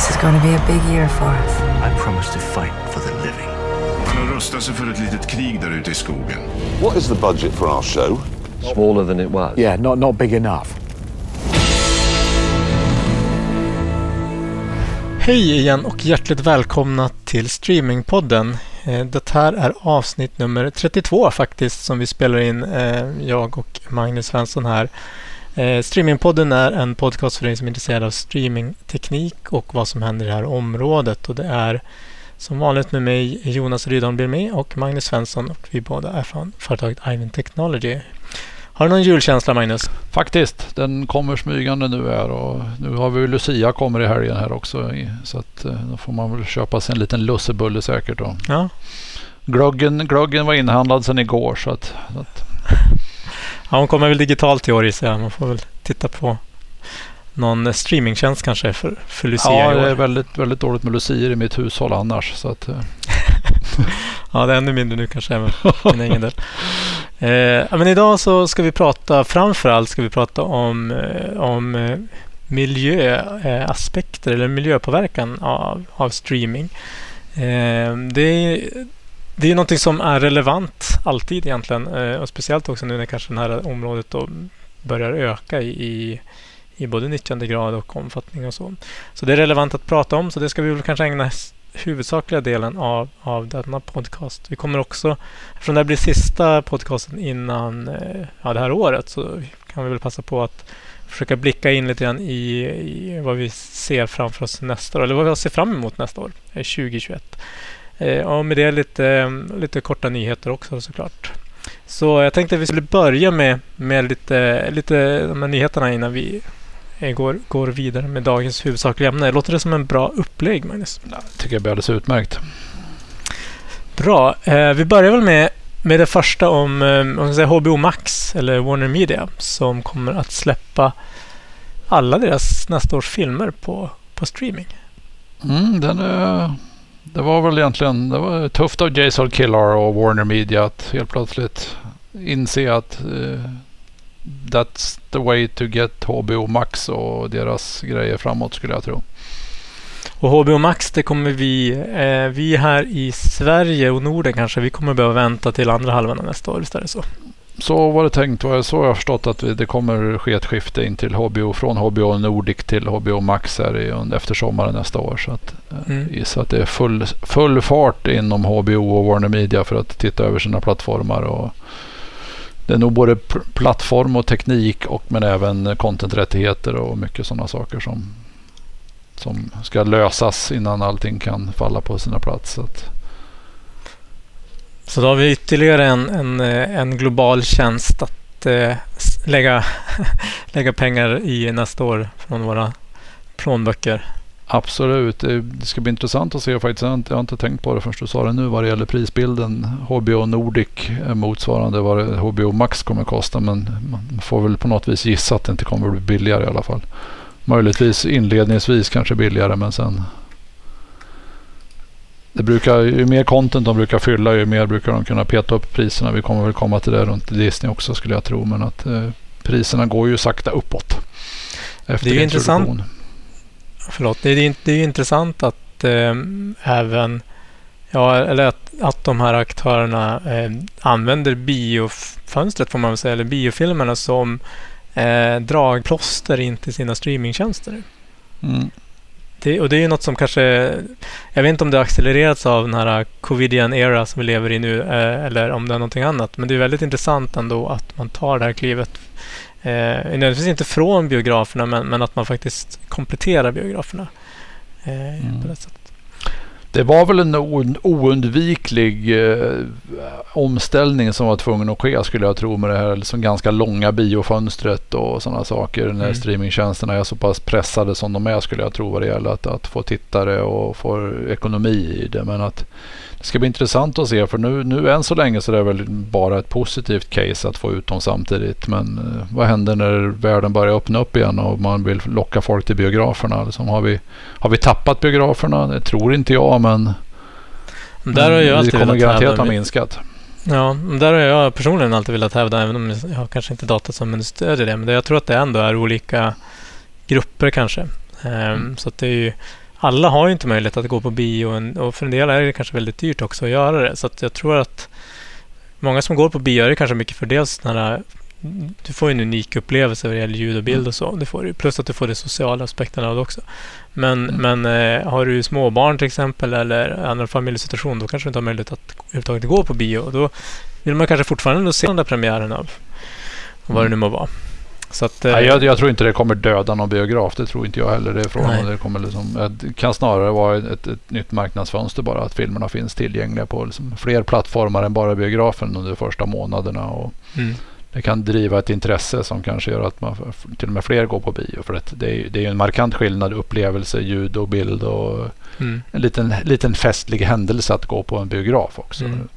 This is going to be a big year for us. I promise to fight for the living. Han har rustat sig för ett litet krig där ute i skogen. What is the budget for our show? Smaller than it was. Yeah, not, not big enough. Hej igen och hjärtligt välkomna till Streamingpodden. Eh, Det här är avsnitt nummer 32 faktiskt som vi spelar in, eh, jag och Magnus Svensson här. Eh, Streamingpodden är en podcast för dig som är intresserad av streamingteknik och vad som händer i det här området. Och det är som vanligt med mig Jonas Rydholm blir med och Magnus Svensson och vi båda är från företaget Ivan Technology. Har du någon julkänsla Magnus? Faktiskt, den kommer smygande nu här och nu har vi Lucia kommer i helgen här också. Så att eh, då får man väl köpa sig en liten lussebulle säkert då. Ja, Glöggen, glöggen var inhandlad sedan igår så att, så att Ja, hon kommer väl digitalt i år gissar jag. Man får väl titta på någon streamingtjänst kanske för, för Lucia ja, det är väldigt, väldigt dåligt med lucier i mitt hushåll annars. Så att, eh, Ja, det är ännu mindre nu kanske även för min egen del. Eh, men idag så ska vi prata, framförallt ska vi prata om, eh, om eh, miljöaspekter eller miljöpåverkan av, av streaming. Eh, det är det är någonting som är relevant alltid egentligen eh, och speciellt också nu när kanske det här området då börjar öka i, i, i både nyttjandegrad och omfattning och så. Så det är relevant att prata om så det ska vi väl kanske ägna huvudsakliga delen av, av denna podcast. Vi kommer också, eftersom det här blir sista podcasten innan eh, ja, det här året så kan vi väl passa på att försöka blicka in lite grann i, i vad vi ser framför oss nästa år, eller vad vi ser fram emot nästa år, eh, 2021. Eh, och med det lite, lite korta nyheter också såklart. Så jag tänkte att vi skulle börja med, med lite, lite de här nyheterna innan vi eh, går, går vidare med dagens huvudsakliga ämne. Låter det som en bra upplägg, Magnus? ja, tycker jag blir alldeles utmärkt. Bra. Eh, vi börjar väl med, med det första om eh, om säga HBO Max eller Warner Media som kommer att släppa alla deras nästa års filmer på, på streaming. Mm, den är, det var väl egentligen det var tufft av Jason Killar och Warner Media att helt plötsligt inse att uh, that's the way to get HBO Max och deras grejer framåt skulle jag tro. Och HBO Max, det kommer vi, eh, vi här i Sverige och Norden kanske, vi kommer behöva vänta till andra halvan av nästa år, visst är det så? Så var det tänkt. Var det så jag har förstått att det kommer ske ett skifte in till HBO från HBO Nordic till HBO Max här i, efter sommaren nästa år. Så att, eh, Mm. gissar att det är full, full fart inom HBO och Warner Media för att titta över sina plattformar. Och det är nog både plattform och teknik och men även contenträttigheter och mycket sådana saker som, som ska lösas innan allting kan falla på sina plats. Så då har vi ytterligare en, en, eh, en global tjänst att eh, lägga, lägga pengar i nästa år från våra plånböcker. Absolut. Det ska bli intressant att se faktiskt. Jag har inte, jag har inte tänkt på det förrän du sa det nu vad det gäller prisbilden. HBO Nordic är motsvarande vad HBO Max kommer att kosta. Men man får väl på något vis gissa att det inte kommer att bli billigare i alla fall. Möjligtvis inledningsvis kanske billigare men sen. Det brukar, ju mer content de brukar fylla ju mer brukar de kunna peta upp priserna. Vi kommer väl komma till det runt Disney också skulle jag tro. Men att eh, priserna går ju sakta uppåt. Efter Det är ju intressant. Förlåt, det är, det är intressant att eh, även, ja, eller att, att de här aktörerna eh, använder biofönstret får man väl säga, eller biofilmerna som eh, dragplåster in till sina streamingtjänster. Mm. Det, och det är ju något som kanske, jag vet inte om det har accelererats av den här covidian era som vi lever i nu eh, eller om det är någonting annat. Men det är väldigt intressant ändå att man tar det här klivet. Eh, nödvändigtvis inte från biograferna men, men att man faktiskt kompletterar biograferna. Eh, Mm. på det sättet. Det var väl en oundviklig eh, omställning som var tvungen att ske skulle jag tro med det här liksom ganska långa biofönstret och sådana saker när Mm. streamingtjänsterna är så pass pressade som de är skulle jag tro vad det gäller att, att få tittare och få ekonomi i det. Men att det ska bli intressant att se för nu, nu än så länge så är det väl bara ett positivt case att få ut dem samtidigt. Men eh, vad händer när världen börjar öppna upp igen och man vill locka folk till biograferna? Liksom, har, vi, har vi tappat biograferna? Det tror inte jag men Där har jag det kommer garanterat ha min- minskat. Ja, där har jag personligen alltid velat hävda, även om jag har kanske inte data som stödjer det, men jag tror att det ändå är olika grupper kanske. Ehm, Mm. Så det är ju alla har ju inte möjlighet att gå på bio och för en del är det kanske väldigt dyrt också att göra det. Så jag tror att många som går på bio är det kanske mycket för dels den här du får en unik upplevelse vad det gäller ljud och bild och så. Det får du, plus att du får de sociala aspekterna av det också. Men, mm. men eh, har du småbarn till exempel eller annan familjesituation då kanske du inte har möjlighet att överhuvudtaget gå på bio. Då vill man kanske fortfarande se den där premiären av vad det nu må vara. Så att, Nej, jag, jag, tror inte det kommer döda någon biograf. Det tror inte jag heller. Det, är frågan det, kommer liksom, det kan snarare vara ett, ett, nytt marknadsfönster bara. Att filmerna finns tillgängliga på liksom fler plattformar än bara biografen under de första månaderna. Och mm det kan driva ett intresse som kanske gör att man till och med fler går på bio. För det, det, är, det är en markant skillnad upplevelse, ljud och bild och mm. en liten, liten festlig händelse att gå på en biograf också. Mm.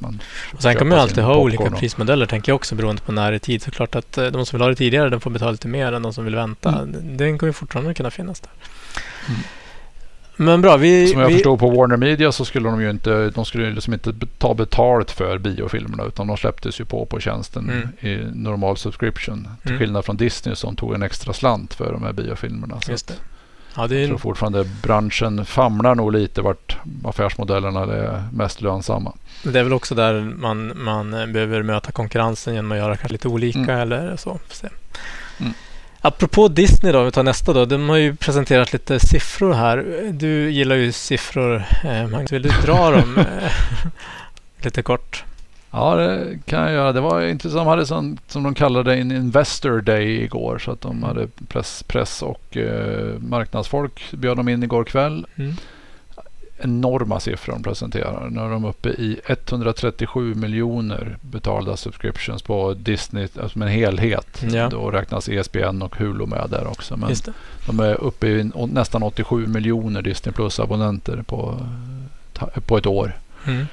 och sen kan man alltid ha olika och... prismodeller tänker jag också beroende på när det är tid. Såklart att eh, de som vill ha det tidigare de får betala lite mer än de som vill vänta. Mm. Den kommer fortfarande kunna finnas där. Mm. Men bra, vi... Som jag vi... förstod på Warner Media så skulle de ju inte, de skulle liksom inte ta betalt för biofilmerna utan de släpptes ju på på tjänsten mm. i normal subscription. Till mm. skillnad från Disney som tog en extra slant för de här biofilmerna. Just det. Ja, det är... Jag tror fortfarande branschen famlar nog lite vart affärsmodellerna är mest lönsamma. Det är väl också där man, man behöver möta konkurrensen genom att göra kanske lite olika mm. eller så. Mm. Apropå Disney då, vi tar nästa då. De har ju presenterat lite siffror här. Du gillar ju siffror, eh, Magnus. Vill du dra dem eh, lite kort? Ja, det kan jag göra. Det var intressant. De hade sån, som de kallade en Investor Day igår. Så att de mm. hade press, press och eh, marknadsfolk bjöd de in igår kväll. Mm enorma siffror de presenterar. Nu är de uppe i 137 miljoner betalda subscriptions på Disney alltså med en helhet. Ja. Då räknas ESPN och Hulu med där också. Men de är uppe i nästan 87 miljoner Disney Plus-abonnenter på, på ett år. Mm.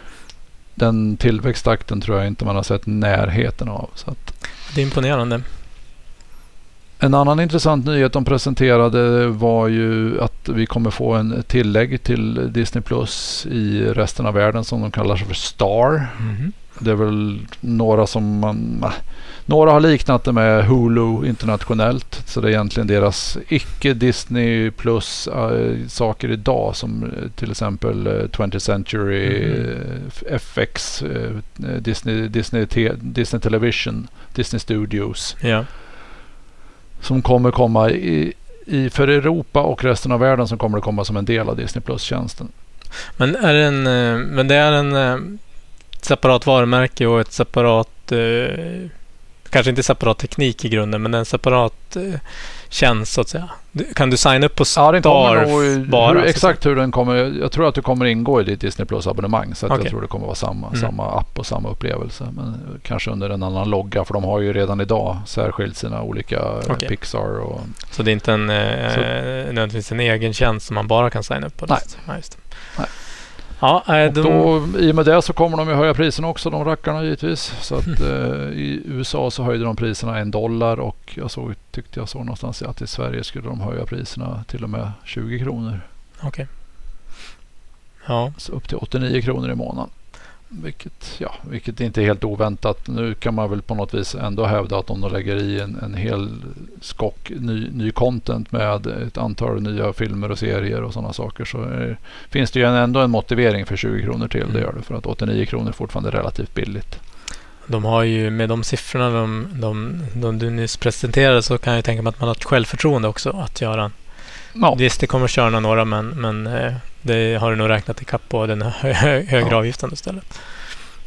Den tillväxttakten tror jag inte man har sett närheten av. Så att, det är imponerande. En annan intressant nyhet de presenterade var ju att vi kommer få en tillägg till Disney Plus i resten av världen som de kallar sig för Star. Mm. Det är väl några som man... Några har liknat det med Hulu internationellt. Så det är egentligen deras icke Disney Plus äh, saker idag som eh, till exempel äh, 20th Century, mm. FX, Disney, Disney, Disney Television, Disney Studios. Ja som kommer komma i, i, för Europa och resten av världen som kommer det komma som en del av Disney Plus-tjänsten. Men, är det en, eh, men det är en eh, separat varumärke och ett separat, eh, kanske inte separat teknik i grunden, men en separat tjänst så att säga. Kan du signa upp på Star ja, nog, bara? Hur, exakt hur den kommer. Jag tror att du kommer ingå i ditt Disney Plus abonnemang. Så okay. jag tror det kommer vara samma, mm. samma app och samma upplevelse. Men kanske under en annan logga. För de har ju redan idag särskilt sina olika eh, okay. Pixar. Och, så det är inte en, eh, nödvändigtvis en egen tjänst som man bara kan signa upp på? Nej. Ja, Nej. Ja, äh, de... då, I och med det så kommer de ju höja priserna också, de rackarna givetvis. Så att eh, i USA så höjde de priserna en dollar och jag såg, tyckte jag såg någonstans att i Sverige skulle de höja priserna till och med 20 kronor. Okej. Okay. Ja. Så upp till 89 kronor i månaden. Vilket, ja, vilket inte är helt oväntat. Nu kan man väl på något vis ändå hävda att om de lägger i en, en hel skock ny, ny content med ett antal nya filmer och serier och sådana saker så är, finns det ju ändå en motivering för 20 kronor till. Mm. Det gör det för att 89 kronor är fortfarande relativt billigt. De har ju med de siffrorna de, de, de du nyss presenterade så kan jag tänka mig att man har ett självförtroende också att göra. Ja. Visst, det kommer att köra några men, men eh, det har du nog räknat ikapp på den högre ja. avgiften istället.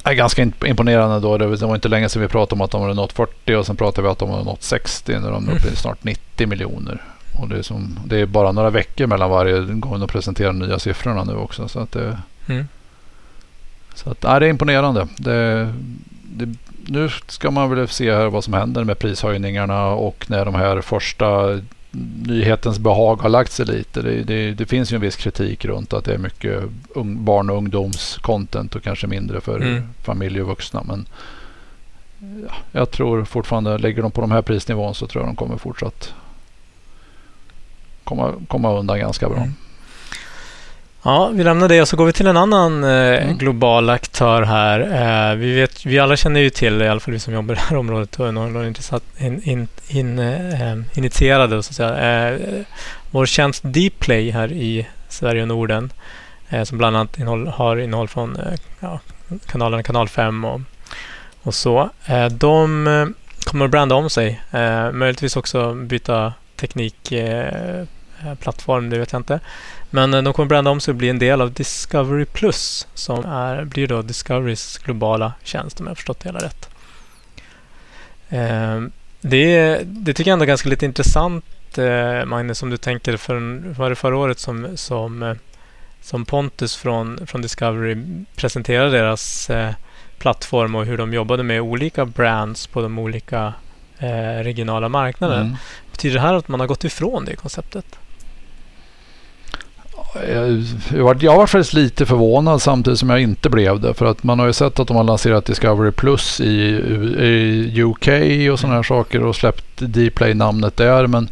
Är ganska imponerande då. Det var inte länge sedan vi pratade om att de hade nått 40 och sen pratade vi att de hade nått 60. Nu är de uppe i snart 90 miljoner. Och det är, som, det är bara några veckor mellan varje gång de presenterar nya siffrorna nu också. Så att det, mm. så att, nej, det är imponerande. Det, det, nu ska man väl se här vad som händer med prishöjningarna och när de här första nyhetens behag har lagt sig lite. Det, det, det, finns ju en viss kritik runt att det är mycket ung, barn och ungdomscontent och kanske mindre för mm. familj och vuxna. Men ja, jag tror fortfarande, lägger de på de här prisnivån så tror jag de kommer fortsatt komma, komma undan ganska bra. Mm. Ja, vi lämnar det och så går vi till en annan eh, mm. global aktör här. Eh, vi, vet, vi alla känner ju till, i alla fall vi som jobbar i det här området och är intressant, in, in, in, eh, initierade, så att säga. Eh, vår tjänst Dplay här i Sverige och Norden. Eh, som bland annat innehåll, har innehåll från eh, ja, kanalerna Kanal 5 och, och så. Eh, de kommer att branda om sig. Möjligtvis också byta teknikplattform, det vet jag inte. Men de kommer att branda om sig och bli en del av Discovery Plus som är, blir då Discoverys globala tjänst om jag har förstått det hela rätt. Det, det tycker jag ändå är ganska lite intressant Magnus om du tänker för, var det förra året som, som som Pontus från, från Discovery presenterade deras eh, plattform och hur de jobbade med olika brands på de olika eh, regionala marknaderna. Mm. Betyder det här att man har gått ifrån det konceptet? Jag var, jag var faktiskt lite förvånad samtidigt som jag inte blev det. För att man har ju sett att de har lanserat Discovery Plus i, i UK och sådana här saker och släppt Dplay-namnet där. Men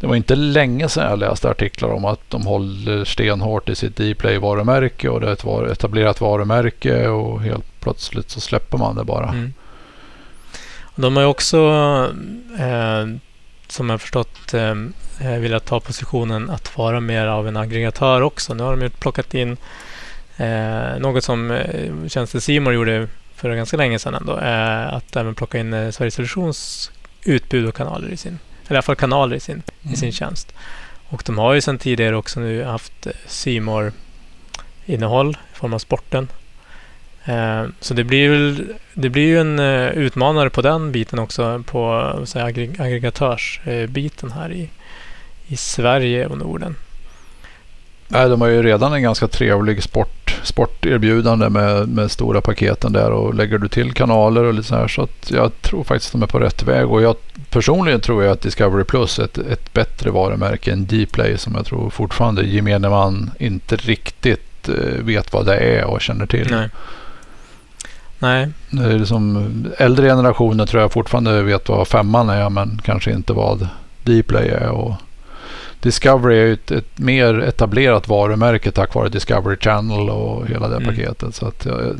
det var inte länge sedan jag läste artiklar om att de håller stenhårt i sitt Dplay-varumärke och det är ett var etablerat varumärke och helt plötsligt så släpper man det bara. Mm. De har ju också, eh, som jag förstått, eh, eh, velat ta positionen att vara mer av en aggregatör också. Nu har de ju plockat in eh, något som eh, tjänsten Simor gjorde för ganska länge sedan ändå. Eh, att även plocka in eh, Sveriges Televisions utbud och kanaler i sin eller i alla fall kanaler i sin, mm. i sin tjänst. Och de har ju sedan tidigare också nu haft simor innehåll i form av sporten. Eh, så det blir, väl, det blir ju en uh, utmanare på den biten också, på säga, aggregatörsbiten här i, i Sverige och Norden. Nej, de har ju redan en ganska trevlig sport, sporterbjudande med, med stora paketen där och lägger du till kanaler och lite så här så att jag tror faktiskt att de är på rätt väg och jag personligen tror jag att Discovery Plus är ett, ett bättre varumärke än Dplay som jag tror fortfarande gemene man inte riktigt eh, vet vad det är och känner till. Nej. Nej. Det är liksom, äldre generationer tror jag fortfarande vet vad femman är men kanske inte vad Dplay är. Och Discovery är ett, ett mer etablerat varumärke tack vare Discovery Channel och hela det mm. paketet. Så att jag,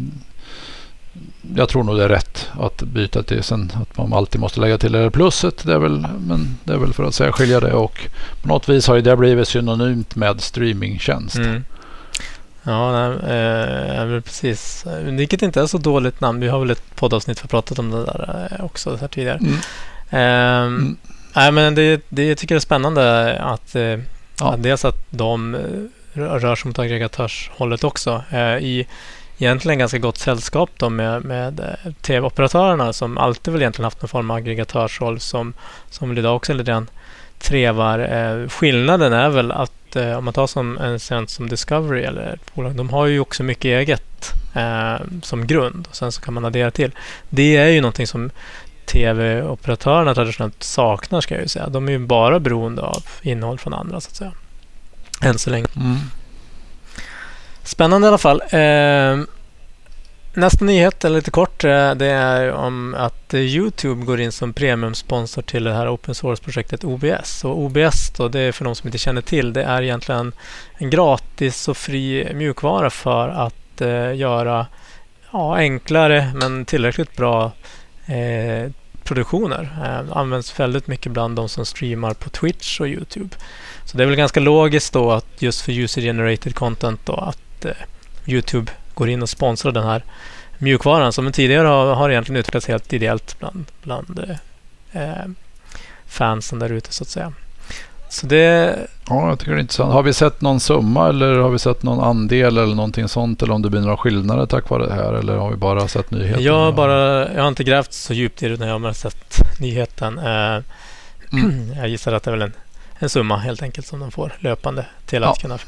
jag tror nog det är rätt att byta till. Sen att man alltid måste lägga till det pluset. Det är väl, men det är väl för att särskilja det. Och på något vis har ju det blivit synonymt med streamingtjänst. Mm. Ja, nej, eh, precis. Vilket inte är så dåligt namn. Vi har väl ett poddavsnitt för pratat om det där eh, också här tidigare. Mm. Eh, mm. Nej, men det, det jag tycker jag är spännande att, eh, ja. dels att de eh, rör sig mot aggregatörshållet också. Eh, I egentligen ganska gott sällskap då med, med eh, tv-operatörerna som alltid väl egentligen haft någon form av aggregatörsroll som, som idag också redan trevar. Eh, skillnaden är väl att eh, om man tar som en tjänst som Discovery eller ett bolag, de har ju också mycket eget eh, som grund och sen så kan man addera till. Det är ju någonting som tv-operatörerna traditionellt saknar ska jag ju säga. De är ju bara beroende av innehåll från andra så att säga. Än så länge. Mm. Spännande i alla fall. Eh, nästa nyhet, eller lite kort, eh, det är om att Youtube går in som premiumsponsor till det här open source-projektet OBS. Och OBS, då, det är för de som inte känner till, det är egentligen en gratis och fri mjukvara för att eh, göra ja, enklare men tillräckligt bra eh, produktioner. Eh, används väldigt mycket bland de som streamar på Twitch och Youtube. Så det är väl ganska logiskt då att just för user-generated content då att eh, Youtube går in och sponsrar den här mjukvaran som tidigare har, har egentligen utvecklats helt ideellt bland, bland eh, eh fansen där ute så att säga. Så det... Ja, jag tycker det är intressant. Har vi sett någon summa eller har vi sett någon andel eller någonting sånt? Eller om det blir några skillnader tack vare det här? Eller har vi bara sett nyheten? Jag har, bara, jag har inte grävt så djupt i det när jag har sett nyheten. Eh, mm. Jag gissar att det är väl en, en summa helt enkelt som de får löpande till att ja. kunna...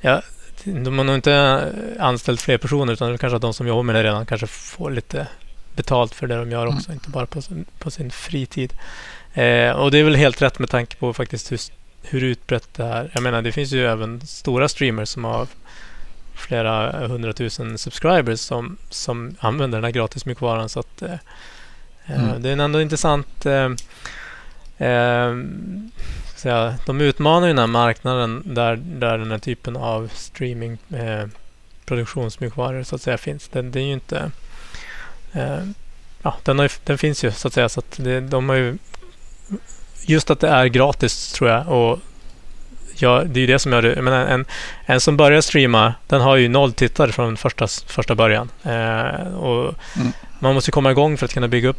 Ja, de har nog inte anställt fler personer utan det kanske att de som jobbar med det redan kanske får lite betalt för det de gör också, mm. inte bara på sin, på sin fritid. Eh, och det är väl helt rätt med tanke på faktiskt hur, hur utbrett det är. Jag menar, det finns ju även stora streamers som har flera hundratusen subscribers som, som använder den här gratis mjukvaran. Så att, eh, eh mm. det är ändå intressant. Eh, eh, säga, de utmanar ju den här marknaden där, där den här typen av streaming eh, produktionsmjukvaror så att säga finns. Den, det är ju inte... Eh, ja, den, har, den finns ju så att säga. Så att det, de har ju, just att det är gratis tror jag och ja, det är ju det som gör det. Men en, en som börjar streama, den har ju noll tittare från första, första början. Eh, och Mm. Man måste komma igång för att kunna bygga upp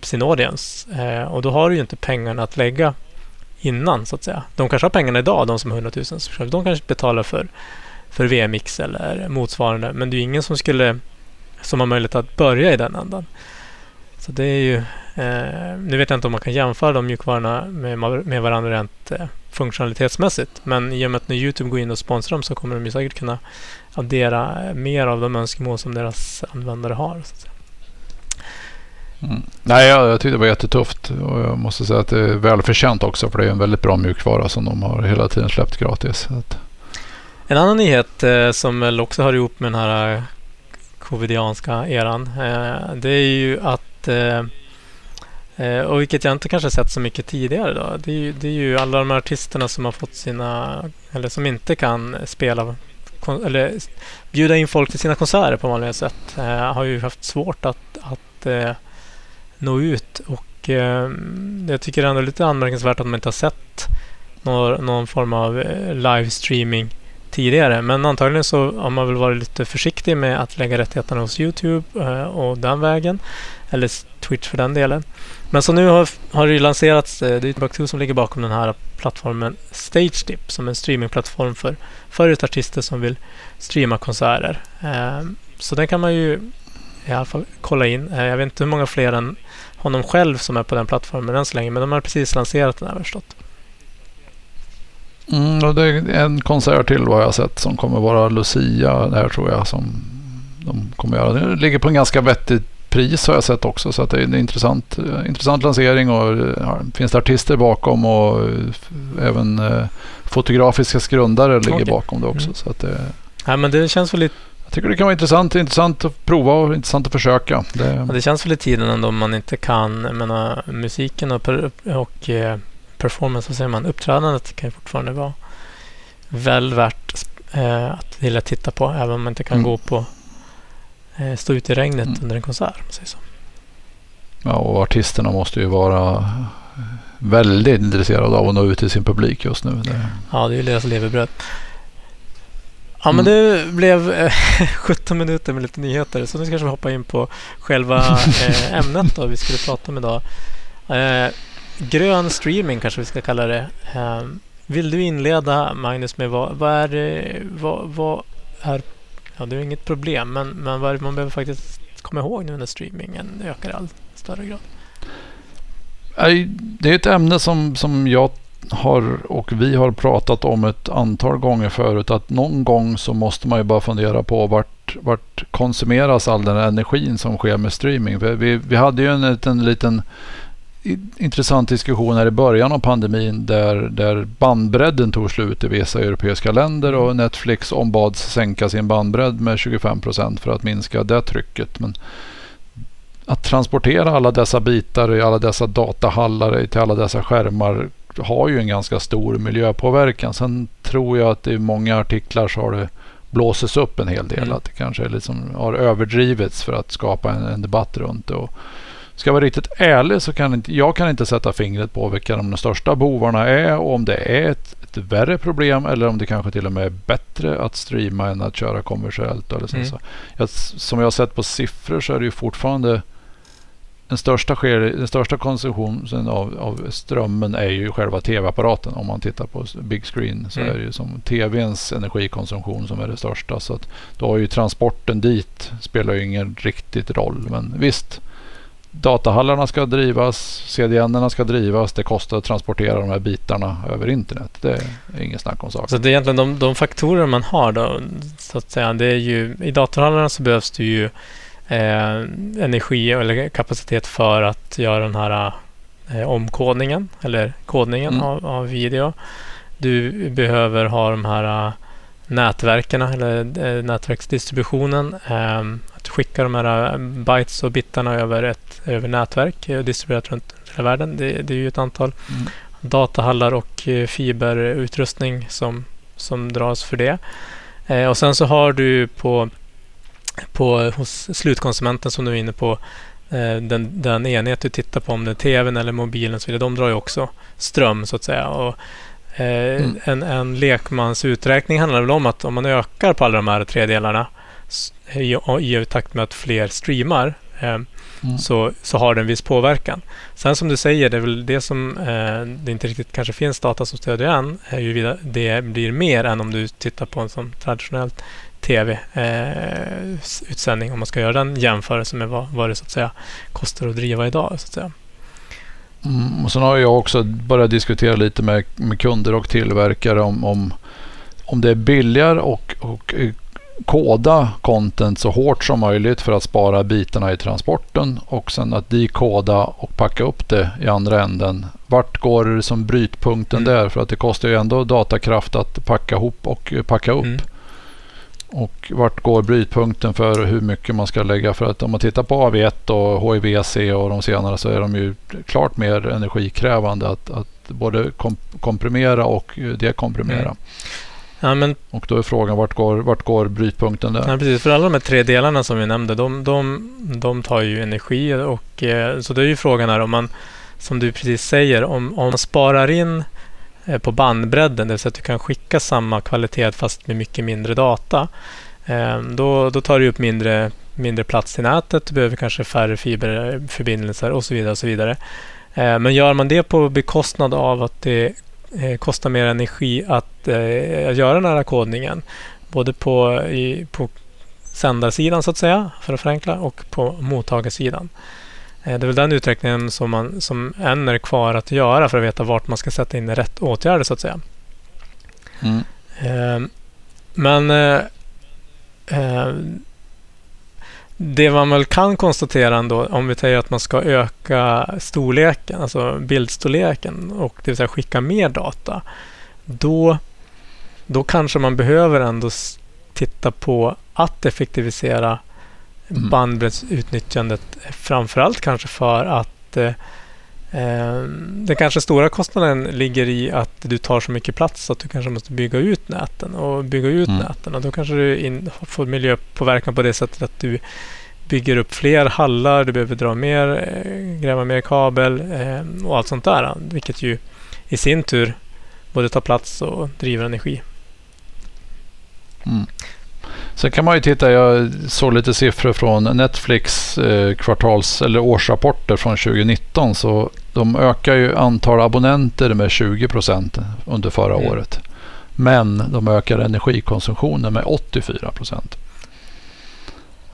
sin audience. Eh, och då har du ju inte pengarna att lägga innan, så att säga. De kanske har pengarna idag, de som har 100 000 subscribers. De kanske betalar för, för VMix eller motsvarande. Men det är ju ingen som skulle som har möjlighet att börja i den ändan. Så det är ju... Eh, nu vet jag inte om man kan jämföra de mjukvarorna med, med varandra rent eh, funktionalitetsmässigt. Men i och med att när YouTube går in och sponsrar dem så kommer de ju säkert kunna addera mer av de önskemål som deras användare har. Mm. Nej, jag, jag tyckte det var jättetufft och jag måste säga att det är välförtjänt också för det är en väldigt bra mjukvara som de har hela tiden släppt gratis. En annan nyhet eh, som väl också hör ihop med den här eh, covidianska eran. Eh, det är ju att Eh, eh, och vilket jag inte kanske sett så mycket tidigare då. Det är, ju, det är ju alla de här artisterna som har fått sina eller som inte kan spela kon, eller bjuda in folk till sina konserter på vanliga sätt. Eh, har ju haft svårt att, att eh, nå ut och eh, jag tycker ändå lite anmärkningsvärt att man inte har sett någon, någon form av eh, livestreaming tidigare. Men antagligen så har man väl varit lite försiktig med att lägga rättigheterna hos Youtube eh, och den vägen. Eller Twitch för den delen. Men så nu har, har det ju lanserats, eh, det är Buck2 som ligger bakom den här plattformen StageDip som är en streamingplattform för, för artister som vill streama konserter. Ehm, så den kan man ju i alla fall kolla in. Eh, jag vet inte hur många fler än honom själv som är på den plattformen än så länge, men de har precis lanserat den här förstått. Mm, och det är en konsert till vad jag har sett som kommer vara Lucia här tror jag som de kommer göra. Det ligger på en ganska vettigt pris har jag sett också så att det är en intressant, intressant lansering och ja, finns det artister bakom och eh, även eh, fotografiska grundare ligger Okej. bakom det också. Mm. Så att det, Nej, men det känns väl lite jag tycker det kan vara intressant, intressant att prova och intressant att försöka. Det, Ja, det känns väl i tiden ändå om man inte kan, jag menar musiken och, per, och eh, performance, vad säger man, uppträdandet kan ju fortfarande vara väl värt eh, att vilja titta på, även om man inte kan Mm. gå på eh, stå ute i regnet Mm. under en konsert. Så. ja, och artisterna måste ju vara väldigt intresserade av att nå ut till sin publik just nu. Det, Ja, det är ju deras levebröd. Ja, men Mm. det blev eh, 17 minuter med lite nyheter. Så nu ska vi hoppa in på själva eh, ämnet då vi skulle prata om idag. Eh, grön streaming kanske vi ska kalla det. Eh, vill du inleda Magnus med vad, vad är vad, vad är, ja det är inget problem, men, men vad är det man behöver faktiskt komma ihåg nu när streamingen ökar i allt större grad? Det är ett ämne som, som jag har och vi har pratat om ett antal gånger förut. Att någon gång så måste man ju bara fundera på vart, vart konsumeras all den här energin som sker med streaming. För vi, vi hade ju en liten, liten intressant diskussion här i början av pandemin där, där bandbredden tog slut i vissa europeiska länder och Netflix ombads sänka sin bandbredd med 25 procent för att minska det trycket. Men att transportera alla dessa bitar i alla dessa datahallar till alla dessa skärmar har ju en ganska stor miljöpåverkan. Sen tror jag att i många artiklar så har det blåses upp en hel del. Mm. Att det kanske liksom har överdrivits för att skapa en, en debatt runt det. Och ska jag vara riktigt ärlig så kan inte, jag kan inte sätta fingret på vilka de största bovarna är och om det är ett, ett värre problem eller om det kanske till och med är bättre att streama än att köra kommersiellt. Eller så. Mm. Så jag, som jag har sett på siffror så är det ju fortfarande den största, sker, den största konsumtionen av, av strömmen är ju själva tv-apparaten. Om man tittar på big screen så Mm. är det ju som tvns energikonsumtion som är det största. Så att då har ju transporten dit spelar ju ingen riktigt roll. Men visst, datahallarna ska drivas, CDN-erna ska drivas. Det kostar att transportera de här bitarna över internet. Det är ingen snack om saken. Så det är egentligen de, de faktorer man har då, så att säga. Det är ju, I datorhallarna så behövs det ju eh, energi eller kapacitet för att göra den här eh, omkodningen eller kodningen Mm. av, av video. Du behöver ha de här eh, nätverken eller eh, nätverksdistributionen. Eh, att skicka de här eh, bytes och bitarna över ett över nätverk och distribuerat runt hela världen. Det, det är ju ett antal Mm. datahallar och eh, fiberutrustning som, som dras för det. Eh, och sen så har du på, på hos slutkonsumenten som du är inne på eh, den, den enhet du tittar på, om det är tvn eller mobilen så vidare, de drar ju också ström så att säga. Och, mm. en, en lekmans uträkning handlar väl om att om man ökar på alla de här tre delarna i, i takt med att fler streamar eh, Mm. så, så har det en viss påverkan. Sen som du säger, det är väl det som eh, det inte riktigt kanske finns data som stödjer än, är ju det blir mer än om du tittar på en sån traditionell tv-utsändning, eh, om man ska göra den jämförelsen med vad, vad det så att säga kostar att driva idag. Så att säga. Mm, och sen har jag också börjat diskutera lite med, med kunder och tillverkare om, om, om det är billigare och, och koda content så hårt som möjligt för att spara bitarna i transporten och sen att dekoda och packa upp det i andra änden. Vart går som brytpunkten mm. där? För att det kostar ju ändå datakraft att packa ihop och packa upp. Mm. Och vart går brytpunkten för hur mycket man ska lägga? För att om man tittar på AV1 och HIVC och de senare så är de ju klart mer energikrävande att, att både komprimera och dekomprimera. Mm. Ja, men, och då är frågan vart går, vart går brytpunkten där? Ja, precis. För alla de här tre delarna som vi nämnde, de, de, de tar ju energi. Och, eh, så det är ju frågan här om man, som du precis säger, om, om man sparar in eh, på bandbredden, det vill säga att du kan skicka samma kvalitet fast med mycket mindre data. Eh, då, då tar det upp mindre, mindre plats i nätet. Du behöver kanske färre fiberförbindelser och så vidare. Och så vidare. Eh, men gör man det på bekostnad av att det eh, kostar mer energi att eh, göra den här kodningen. Både på, i, på sändarsidan så att säga, för att förenkla, och på mottagarsidan. Eh, det är väl den utvecklingen som, man, som än är kvar att göra för att veta vart man ska sätta in rätt åtgärder så att säga. Mm. Eh, men eh, det man väl kan konstatera ändå, om vi säger att man ska öka storleken, alltså bildstorleken, och det vill säga skicka mer data, då, då kanske man behöver ändå titta på att effektivisera mm. bandbreddsutnyttjandet, framförallt kanske för att eh, den kanske stora kostnaden ligger i att du tar så mycket plats att du kanske måste bygga ut näten och bygga ut mm. näten. Och då kanske du in, får miljöpåverkan på det sättet att du bygger upp fler hallar, du behöver dra mer, eh, gräva mer kabel eh, och allt sånt där. Vilket ju i sin tur både tar plats och driver energi. Mm. Sen kan man ju titta, jag såg lite siffror från Netflix eh, kvartals eller årsrapporter från 2019. Så de ökar ju antal abonnenter med 20 procent under förra mm. året. Men de ökar energikonsumtionen med 84 procent.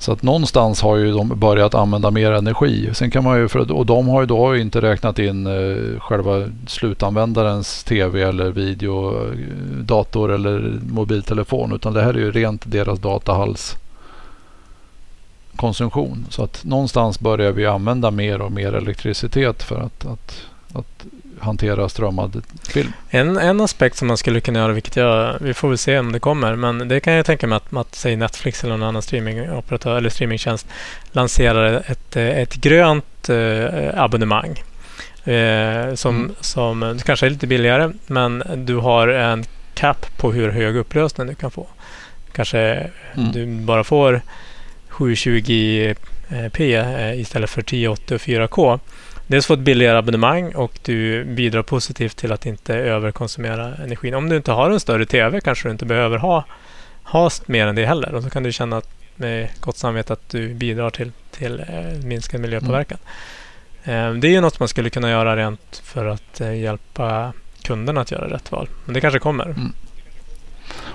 Så att någonstans har ju de börjat använda mer energi. Sen kan man ju, och de har ju då inte räknat in eh, själva slutanvändarens tv eller video, eh, dator eller mobiltelefon. Utan det här är ju rent deras datahallskonsumtion. Så att någonstans börjar vi använda mer och mer elektricitet för att, att, att hantera strömmad film. En, en aspekt som man skulle kunna göra, vilket jag, vi får väl se om det kommer, men det kan jag tänka mig att, att säg Netflix eller någon annan streamingoperatör eller streamingtjänst lanserar ett, ett grönt eh, abonnemang. Eh, som, mm. som kanske är lite billigare, men du har en cap på hur hög upplösning du kan få. Kanske mm. du bara får 720p eh, istället för 1080 och 4K dels få ett billigare abonnemang och du bidrar positivt till att inte överkonsumera energin. Om du inte har en större TV kanske du inte behöver ha, ha mer än det heller. Och så kan du känna med gott samvete att du bidrar till, till eh, minskad miljöpåverkan. Mm. Eh, det är ju något man skulle kunna göra rent för att eh, hjälpa kunderna att göra rätt val. Men det kanske kommer. Mm.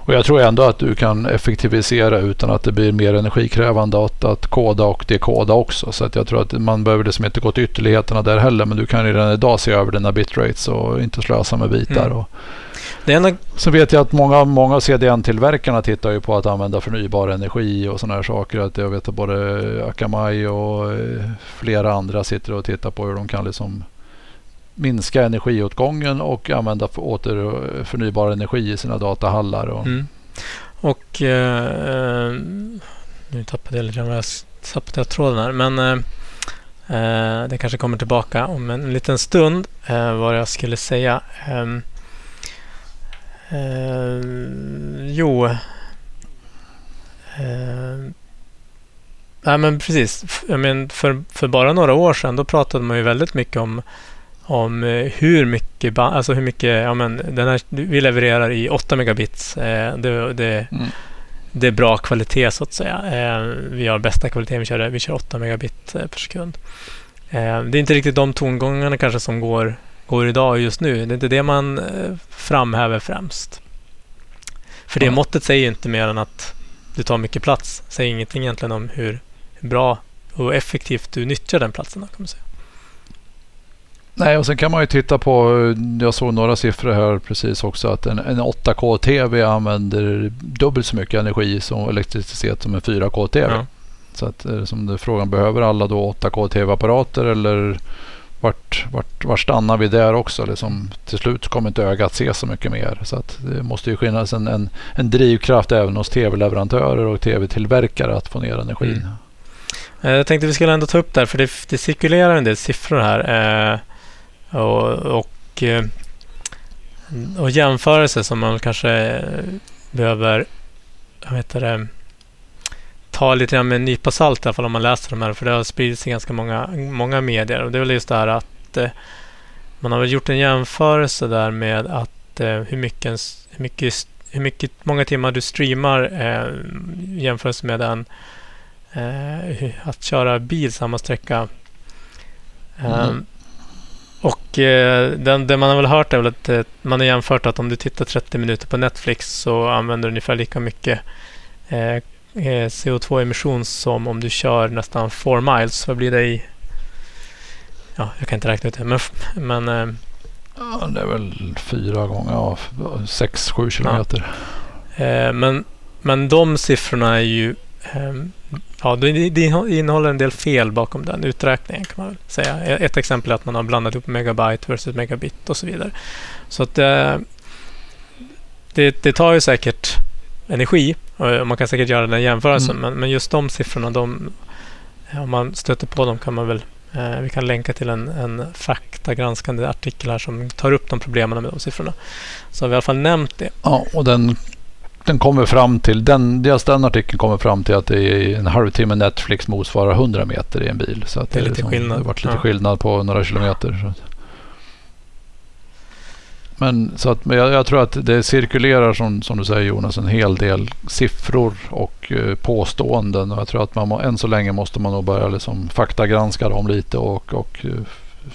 Och jag tror ändå att du kan effektivisera utan att det blir mer energikrävande att, att koda och dekoda också. Så att jag tror att man behöver liksom inte gå till ytterligheterna där heller. Men du kan redan idag se över dina bitrates och inte slösa med bitar. Mm. Och, enda... Så vet jag att många, många CDN-tillverkarna tittar ju på att använda förnybar energi och sådana här saker. Att jag vet att både Akamai och eh, flera andra sitter och tittar på hur de kan liksom minska energiåtgången och använda för åter förnybar energi i sina datahallar. Och, mm. och eh, eh nu tappade jag lite grann tappade jag tråden här. Men eh, eh, det kanske kommer tillbaka om en liten stund eh, vad jag skulle säga. Eh, jo. Eh, nej men precis. Jag men för, för bara några år sedan då pratade man ju väldigt mycket om om eh, hur mycket, alltså hur mycket, ja men den här, vi levererar i 8 megabits. Eh, det, det, Mm. det är bra kvalitet så att säga. Eh, vi har bästa kvaliteten, vi kör, vi kör 8 megabit per sekund. Det är inte riktigt de tongångarna kanske som går, går idag just nu. Det är inte det man framhäver främst. För det Ja. måttet säger inte mer än att du tar mycket plats. Säger ingenting egentligen om hur bra och effektivt du nyttjar den platsen. Kan man säga. Nej, och sen kan man ju titta på, jag såg några siffror här precis också, att en, en 8K-TV använder dubbelt så mycket energi som elektricitet som en 4K-TV. Ja. Så att eh, som det frågan, behöver alla då 8K-TV-apparater eller vart, vart, vart stannar vi där också? Liksom, till slut kommer inte ögat se så mycket mer. Så att det måste ju finnas en, en, en drivkraft även hos TV-leverantörer och TV-tillverkare att få ner energin. Mm. Eh, Jag tänkte vi skulle ändå ta upp där, för det, det cirkulerar en del siffror här. Eh, och, och, eh, och jämförelser som man kanske eh, behöver vad heter det, ta lite grann med en nypa salt i alla fall om man läser de här. För det har spridits i ganska många, många medier. Och det är väl just det här att eh, man har väl gjort en jämförelse där med att eh, hur mycket, hur mycket, hur mycket, många timmar du streamar eh, jämfört med en att köra bil samma sträcka. Mm. Ehm, och eh, den, det man har väl hört är väl att eh, man har jämfört att om du tittar 30 minuter på Netflix så använder du ungefär lika mycket eh, eh, CO2-emission som om du kör nästan 4 miles. Vad blir det i... Ja, jag kan inte räkna ut det. Men, men Ja, det är väl fyra gånger, ja, sex, sju kilometer. Eh, men, men de siffrorna är ju... ehm, ja, det, innehåller en del fel bakom den uträkningen kan man väl säga. E- Ett exempel är att man har blandat ihop megabyte versus megabit och så vidare. Så att eh, det, det tar ju säkert energi och man kan säkert göra den jämförelsen. Mm. Men, just de siffrorna, de, om man stöter på dem kan man väl eh, vi kan länka till en, en faktagranskande artikel här som tar upp de problemen med de siffrorna. Så har vi i alla fall nämnt det. Ja, och den, den kommer fram till, den, just den artikeln kommer fram till att det är en halvtimme Netflix motsvarar 100 meter i en bil. Så Det är lite liksom- skillnad. Det har varit lite Ja. skillnad på några kilometer. Så. Men så att, men jag, jag tror att det cirkulerar som, som du säger Jonas en hel del siffror och eh, påståenden. Och jag tror att man må, än så länge måste man nog börja liksom faktagranska dem lite och, och eh,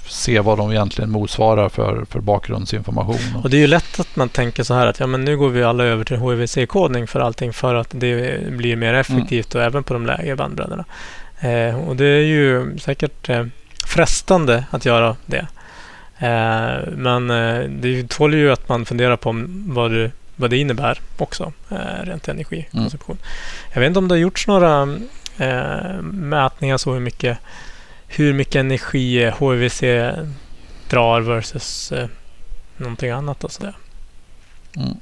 se vad de egentligen motsvarar för, för bakgrundsinformation. Och det är ju lätt att man tänker så här att ja, men nu går vi alla över till HVC-kodning för allting för att det blir mer effektivt och även på de lägre bandbredderna. Eh, och det är ju säkert eh, frestande att göra det. Eh, men eh, det tål ju att man funderar på vad, det, vad det innebär också, eh, rent energikonsumtion. Jag vet inte om det har gjorts några eh, mätningar så hur mycket, hur mycket energi eh, HVC drar versus eh, någonting annat och sådär. Mm.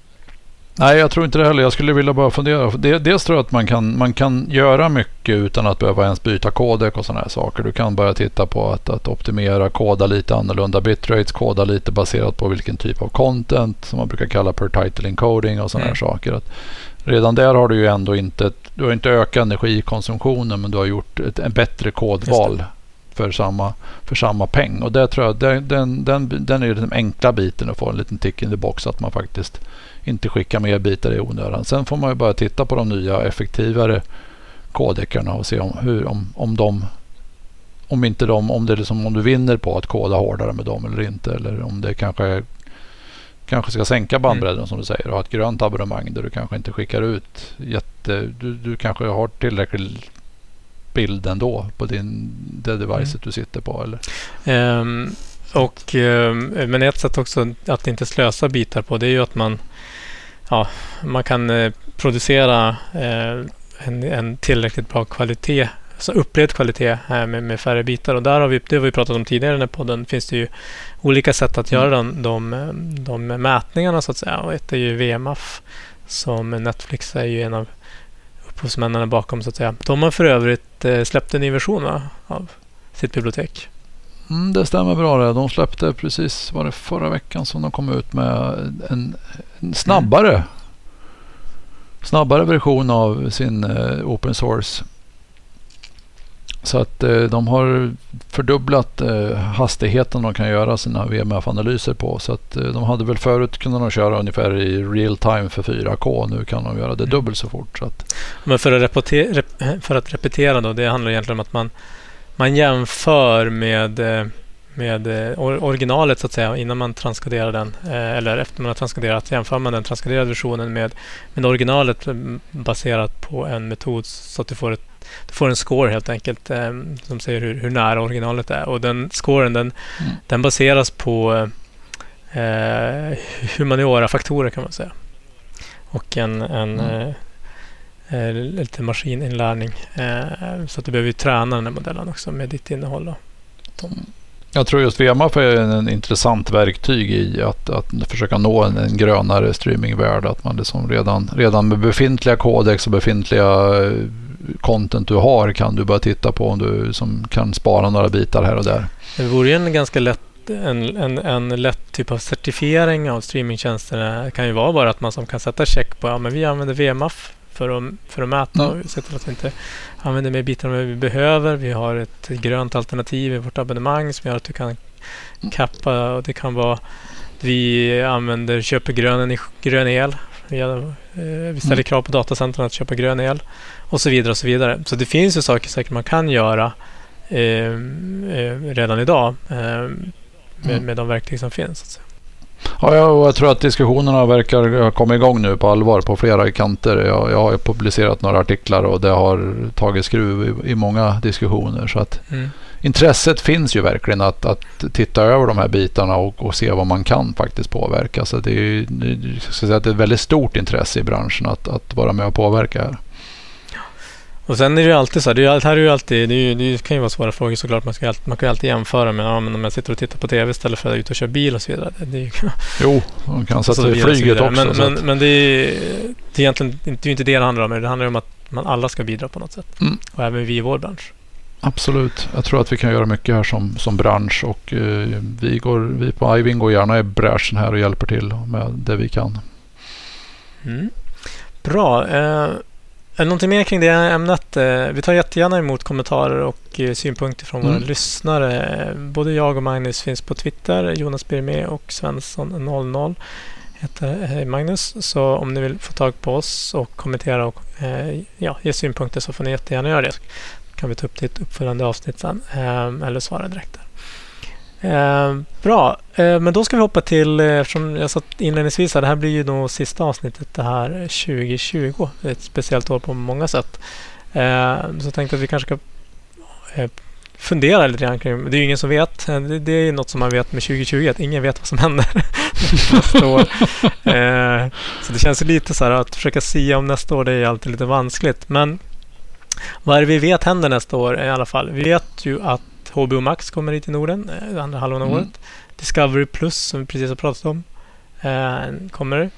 Nej, jag tror inte det heller. Jag skulle vilja bara fundera. Dels tror jag att man kan, man kan göra mycket utan att behöva ens byta kodek och sådana här saker. Du kan börja titta på att, att optimera, koda lite annorlunda bitrates, koda lite baserat på vilken typ av content som man brukar kalla per title encoding och sådana Mm. här saker. Att redan där har du ju ändå inte, du har inte ökat energikonsumtionen men du har gjort ett, en bättre kodval för samma, för samma peng. Och det tror jag, den, den, den, den är den enkla biten att få en liten tick in the box att man faktiskt inte skicka mer bitar i onödan. Sen får man ju bara titta på de nya effektivare kodekarna och se om, hur, om, om de om inte de, om det är liksom, om du vinner på att koda hårdare med dem eller inte. Eller om det kanske kanske ska sänka bandbredden som du säger och ha ett grönt abonnemang där du kanske inte skickar ut jätte, du, du kanske har tillräcklig bild ändå på din, det devicet du sitter på. Eller? Ehm, och, ehm, men ett sätt också att inte slösa bitar på det är ju att man, ja, man kan eh, producera eh, en, en tillräckligt bra kvalitet, så upplevd kvalitet eh, med, med färre bitar. Och där har vi, det har vi pratat om tidigare i den här podden, finns det ju olika sätt att göra de, de, de mätningarna så att säga. Och ett är ju VMAF som Netflix är ju en av upphovsmännen bakom så att säga. De har för övrigt eh, släppt en ny version va, av sitt bibliotek. Mm, det stämmer bra det. De släppte precis, var det förra veckan som de kom ut med en, en snabbare snabbare version av sin eh, open source Så att eh, de har fördubblat eh, hastigheten de kan göra sina VMF-analyser på. Så att eh, de hade väl förut kunnat de köra ungefär i real time för 4K. Nu kan de göra det dubbelt så fort. Så att, Men för att, repetera, rep, för att repetera då, det handlar egentligen om att man, man jämför med, med or- originalet så att säga innan man transkoderar den. Eller efter man har transkoderat jämför man den transkoderade versionen med, med originalet mm, baserat på en metod så att du får, ett, du får en score helt enkelt eh, som säger hur, hur nära originalet är. Och den scoren den, Mm. den baseras på eh, humaniora-faktorer kan man säga. Och en, en Mm. eh, eh, lite maskininlärning. Eh, så att du behöver ju träna den här modellen också med ditt innehåll. Då. jag tror just VMAF är en, en intressant verktyg i att, att försöka nå en, en grönare streamingvärld. Att man liksom redan, redan med befintliga kodex och befintliga eh, content du har kan du börja titta på om du som kan spara några bitar här och där. Det vore ju en ganska lätt en, en, en lätt typ av certifiering av streamingtjänsterna Det kan ju vara bara att man som kan sätta check på ja, men vi använder VMAF för att, för att mäta och se till att vi inte använder mer bitar än vi behöver. Vi har ett grönt alternativ i vårt abonnemang som gör att du kan kappa och det kan vara vi använder, köper grön, grön el. Vi, eh, ställer Mm. krav på datacentren att köpa grön el och så vidare och så vidare. Så det finns ju saker säkert man kan göra eh, eh, redan idag eh, med, Mm. med de verktyg som finns. Ja, jag, tror att diskussionerna verkar ha kommit igång nu på allvar på flera kanter. Jag, jag har publicerat några artiklar och det har tagit skruv i, i många diskussioner. Så att Mm. intresset finns ju verkligen att, att titta över de här bitarna och, och se vad man kan faktiskt påverka. Så det är, ju- jag ska säga att det är ett väldigt stort intresse i branschen att, att vara med och påverka här. Och sen är det ju alltid så här, det, är, ju- här är ju alltid, det, är ju, det kan ju vara svåra frågor såklart. Man, ska, ju man kan ju alltid jämföra med ja, men om jag sitter och tittar på TV istället för att ut och köra bil och så vidare. Det, är ju, Jo, man kan sätta i och så flyget också. Men, men, men det, är, är egentligen inte, det är ju inte det det handlar om. Det handlar om att man alla ska bidra på något sätt. Mm. Och även vi i vår bransch. Absolut. Jag tror att vi kan göra mycket här som, som bransch och eh, vi, går, vi på Ivin går gärna i bräschen här och hjälper till med det vi kan. Mm. Bra. Eh, någonting mer kring det ämnet? Eh, vi tar jättegärna emot kommentarer och eh, synpunkter från våra Mm. lyssnare. Eh, Både jag och Magnus finns på Twitter. Jonas Birme och Svensson00 heter Magnus. Så om ni vill få tag på oss och kommentera och eh, ja, ge synpunkter så får ni jättegärna göra det. Så kan vi ta upp det i ett uppföljande avsnitt sen. Eller svara direkt där. Eh, bra, eh, men då ska vi hoppa till, eh, eftersom jag sa inledningsvis att det här blir ju nog sista avsnittet det här eh, 2020. Det är ett speciellt år på många sätt. Eh, så jag tänkte att vi kanske ska eh, fundera lite grann kring, det är ju ingen som vet. Eh, det, det är ju något som man vet med 2020, att ingen vet vad som händer nästa år. Eh, så det känns lite så här att försöka sia om nästa år, det är alltid lite vanskligt. Men vad är det vi vet händer nästa år i alla fall? Vi vet ju att HBO Max kommer hit till Norden eh, andra halvan av Mm. året. Discovery Plus som vi precis har pratat om eh, kommer.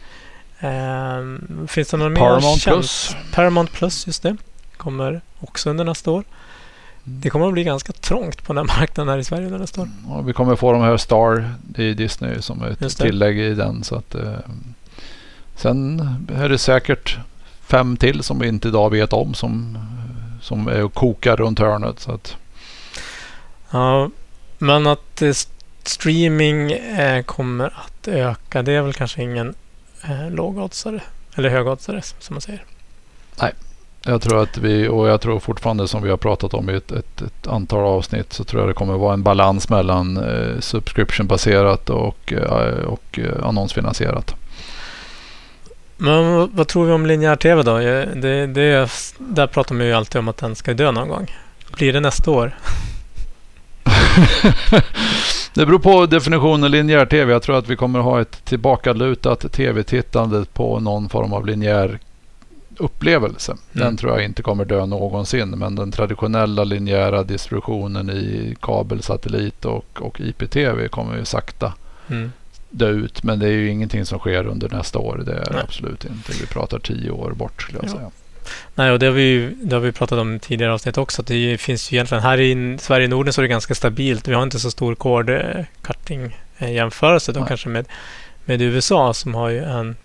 Eh, finns det någon mer Paramount? Plus. Paramount Plus, just det. Kommer också under nästa år. Det kommer att bli ganska trångt på den här marknaden här i Sverige under nästa år. Och vi kommer få de här Star i Disney som ett tillägg i den. Så att, eh, sen är det säkert fem till som vi inte idag vet om som, som är och kokar runt hörnet. Så att, Ja, men att eh, streaming eh, kommer att öka, det är väl kanske ingen eh, lågoddsare. Eller högoddsare som man säger. jag tror att vi, och jag tror fortfarande som vi har pratat om i ett, ett, ett antal avsnitt så tror jag det kommer vara en balans mellan eh, subscription-baserat och, eh, och annonsfinansierat. Men vad, tror vi om linjär tv då? Det, det, där pratar man ju alltid om att den ska dö någon gång. Blir det nästa år? Det beror på definitionen linjär tv. Jag tror att vi kommer ha ett tillbakalutat tv-tittande på någon form av linjär upplevelse. Den Mm. tror jag inte kommer dö någonsin. Men den traditionella linjära distributionen i kabel, satellit och, och IPTV kommer ju sakta Mm. dö ut. Men det är ju ingenting som sker under nästa år. Det är Nej. absolut inte. Vi pratar tio år bort skulle jag Ja. säga. Nej, och det har, vi, det har vi pratat om i tidigare avsnitt också. Det finns ju egentligen här i Sverige och Norden så är det ganska stabilt. Vi har inte så stor cord eh, eh, jämförelse då Nej. kanske med, med USA som har ju en,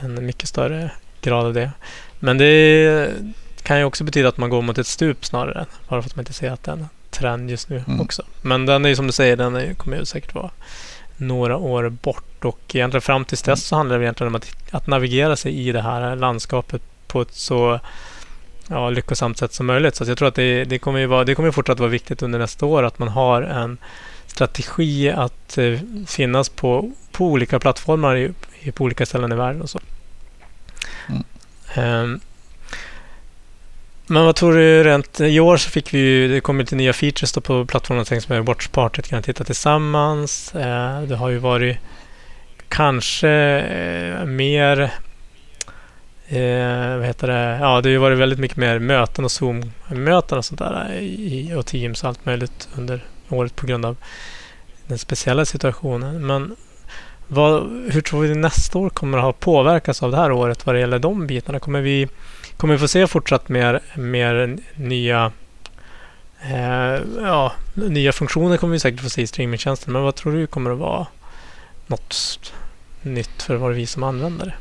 en mycket större grad av det. Men det kan ju också betyda att man går mot ett stup snarare. Bara för att man inte ser att det är en trend just nu Mm. också. Men den är ju som du säger, den är, kommer ju säkert vara några år bort. Och egentligen fram tills dess så handlar det egentligen om att, att navigera sig i det här landskapet på ett så ja, lyckosamt sätt som möjligt. Så jag tror att det, det kommer ju vara, det kommer fortsatt vara viktigt under nästa år att man har en strategi att eh, finnas på, på olika plattformar i, i, på olika ställen i världen och så. Mm. Ehm, men vad tror du rent... I år så fick vi ju... Det kom lite nya features då på plattformen tänkt som är Watchpartyt kan titta tillsammans. Eh, det har ju varit kanske eh, mer... Eh, vad heter det? Ja, det har ju varit väldigt mycket mer möten och Zoom-möten och sånt där eh, i, och Teams och allt möjligt under året på grund av den speciella situationen. Men vad, hur tror vi nästa år kommer att ha påverkats av det här året vad det gäller de bitarna? Kommer vi, kommer vi få se fortsatt mer, mer nya eh, ja, nya funktioner kommer vi säkert få se i streamingtjänsten. Men vad tror du kommer att vara något nytt för vad vi som användare?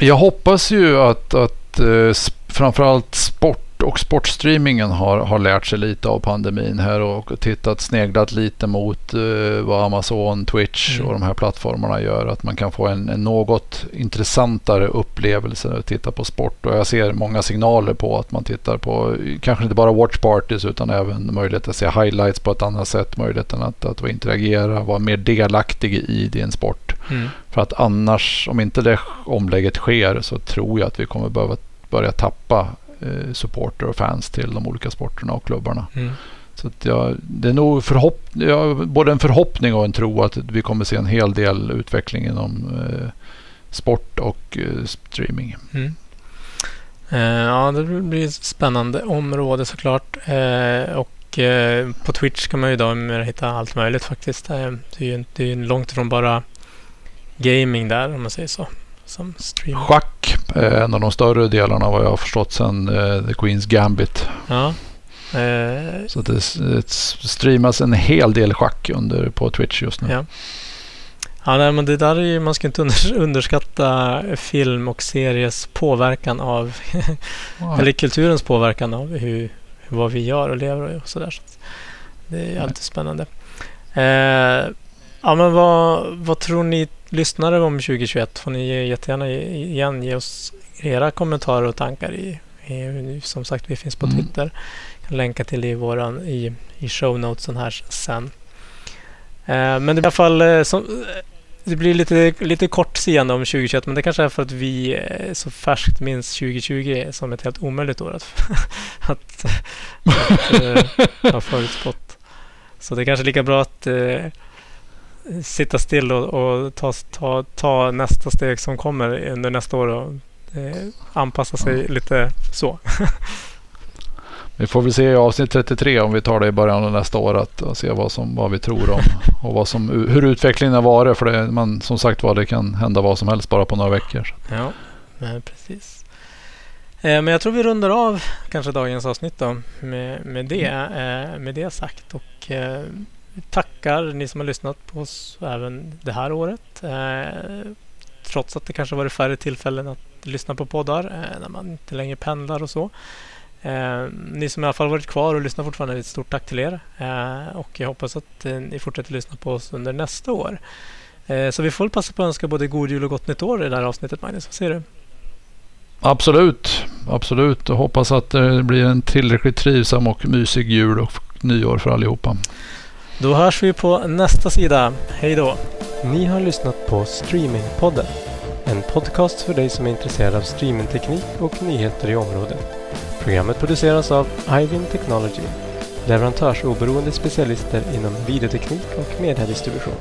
Jag hoppas ju att, att eh, framförallt sport och sportstreamingen har, har lärt sig lite av pandemin här och tittat, sneglat lite mot eh, vad Amazon, Twitch Mm. och de här plattformarna gör. Att man kan få en, en något intressantare upplevelse att titta på sport. Och jag ser många signaler på att man tittar på kanske inte bara watch parties utan även möjlighet att se highlights på ett annat sätt. Möjligheten att, att interagera, vara mer delaktig i din sport. Mm. För att annars, om inte det omlägget sker, så tror jag att vi kommer behöva börja tappa eh, supporter och fans till de olika sporterna och klubbarna. Mm. Så jag, det är nog förhopp, ja, både en förhoppning och en tro att vi kommer se en hel del utveckling inom eh, sport och eh, streaming. Mm. Eh, ja, det blir ett spännande område såklart. Eh, och eh, på Twitch kan man ju idag hitta allt möjligt faktiskt. Det är ju det är ju långt ifrån bara gaming där om man säger så. Som stream. Schack är en av de större delarna vad jag har förstått sen eh, The Queens Gambit. Ja. Eh, Så det, det streamas en hel del schack under, på Twitch just nu. Ja. Ja, nej, men det där är ju, man ska inte under, underskatta film och series påverkan av, Ja. eller kulturens påverkan av hur, vad vi gör och lever och sådär. Så det är alltid spännande. Eh, ja, men vad, vad tror ni lyssnare om 2021? Får ni jättegärna ge- igen ge oss era kommentarer och tankar i, i som sagt vi finns på Mm. Twitter. kan länka till det i, våran, i, i show notesen här sen. Eh, men det blir i alla fall eh, som, det blir lite, lite kort seende om 2021 men det kanske är för att vi eh, så färskt minns 2020 som ett helt omöjligt år att, att, att eh, ha förutspått. Så det är kanske lika bra att eh, sitta still och, och ta, ta, ta nästa steg som kommer under nästa år och eh, anpassa sig lite så. Vi får väl se i avsnitt 33 om vi tar det i början av nästa år att, att se vad, som, vad vi tror om och vad som, hur utvecklingen har varit. För det, man, som sagt var, det kan hända vad som helst bara på några veckor. Ja, men precis. Eh, men jag tror vi rundar av kanske dagens avsnitt då med, med, det, eh, med det sagt. Och eh, tackar ni som har lyssnat på oss även det här året. Eh, trots att det kanske varit färre tillfällen att lyssna på poddar eh, när man inte längre pendlar och så. Eh, ni som i alla fall varit kvar och lyssnar fortfarande, ett stort tack till er. Eh, och jag hoppas att eh, ni fortsätter lyssna på oss under nästa år. Eh, så vi får väl passa på att önska både god jul och gott nytt år i det här avsnittet, Magnus. Vad säger du? Absolut, absolut. Och hoppas att det blir en tillräckligt trivsam och mysig jul och nyår för allihopa. Då hörs vi på nästa sida. Hej då! Ni har lyssnat på Streamingpodden. En podcast för dig som är intresserad av streamingteknik och nyheter i området. Programmet produceras av Ivin Technology, leverantörsoberoende specialister inom videoteknik och mediedistribution.